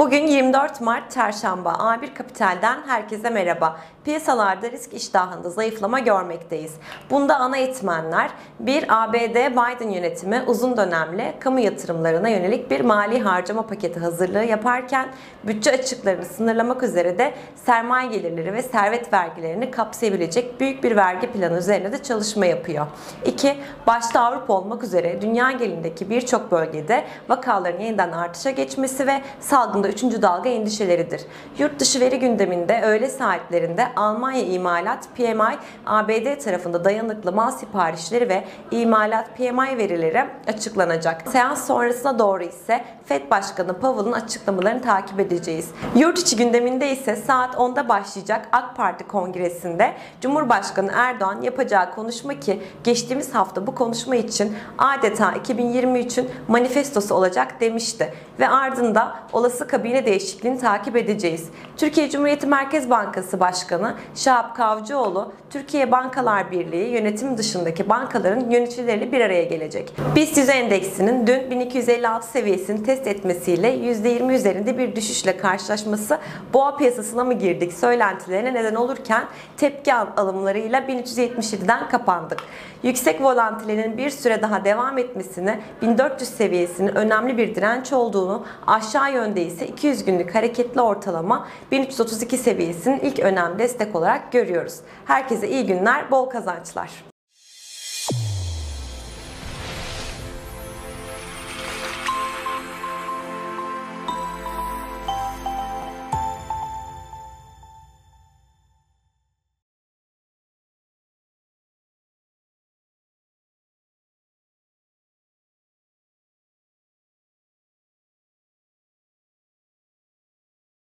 Bugün 24 Mart Çarşamba A1 Kapital'den herkese merhaba. Piyasalarda risk iştahında zayıflama görmekteyiz. Bunda ana etmenler bir ABD Biden yönetimi uzun dönemli kamu yatırımlarına yönelik bir mali harcama paketi hazırlığı yaparken bütçe açıklarını sınırlamak üzere de sermaye gelirleri ve servet vergilerini kapsayabilecek büyük bir vergi planı üzerine de çalışma yapıyor. 2. Başta Avrupa olmak üzere dünya genelindeki birçok bölgede vakaların yeniden artışa geçmesi ve salgında 3. dalga endişeleridir. Yurt dışı veri gündeminde öğle saatlerinde Almanya imalat PMI, ABD tarafında dayanıklı mal siparişleri ve imalat PMI verileri açıklanacak. Seans sonrasına doğru ise FED Başkanı Powell'ın açıklamalarını takip edeceğiz. Yurt içi gündeminde ise saat 10'da başlayacak AK Parti kongresinde Cumhurbaşkanı Erdoğan yapacağı konuşma ki geçtiğimiz hafta bu konuşma için adeta 2023'ün manifestosu olacak demişti ve ardında olası kabine değişikliğini takip edeceğiz. Türkiye Cumhuriyeti Merkez Bankası Başkanı Şahap Kavcıoğlu, Türkiye Bankalar Birliği yönetim dışındaki bankaların yöneticileriyle bir araya gelecek. BIST 100 endeksinin dün 1256 seviyesini test etmesiyle %20 üzerinde bir düşüşle karşılaşması boğa piyasasına mı girdik söylentilerine neden olurken tepki al- alımlarıyla 1377'den kapandık. Yüksek volantilerin bir süre daha devam etmesini 1400 seviyesinin önemli bir direnç olduğunu aşağı yönde ise 200 günlük hareketli ortalama 1332 seviyesinin ilk önemli destek olarak görüyoruz. Herkese iyi günler, bol kazançlar.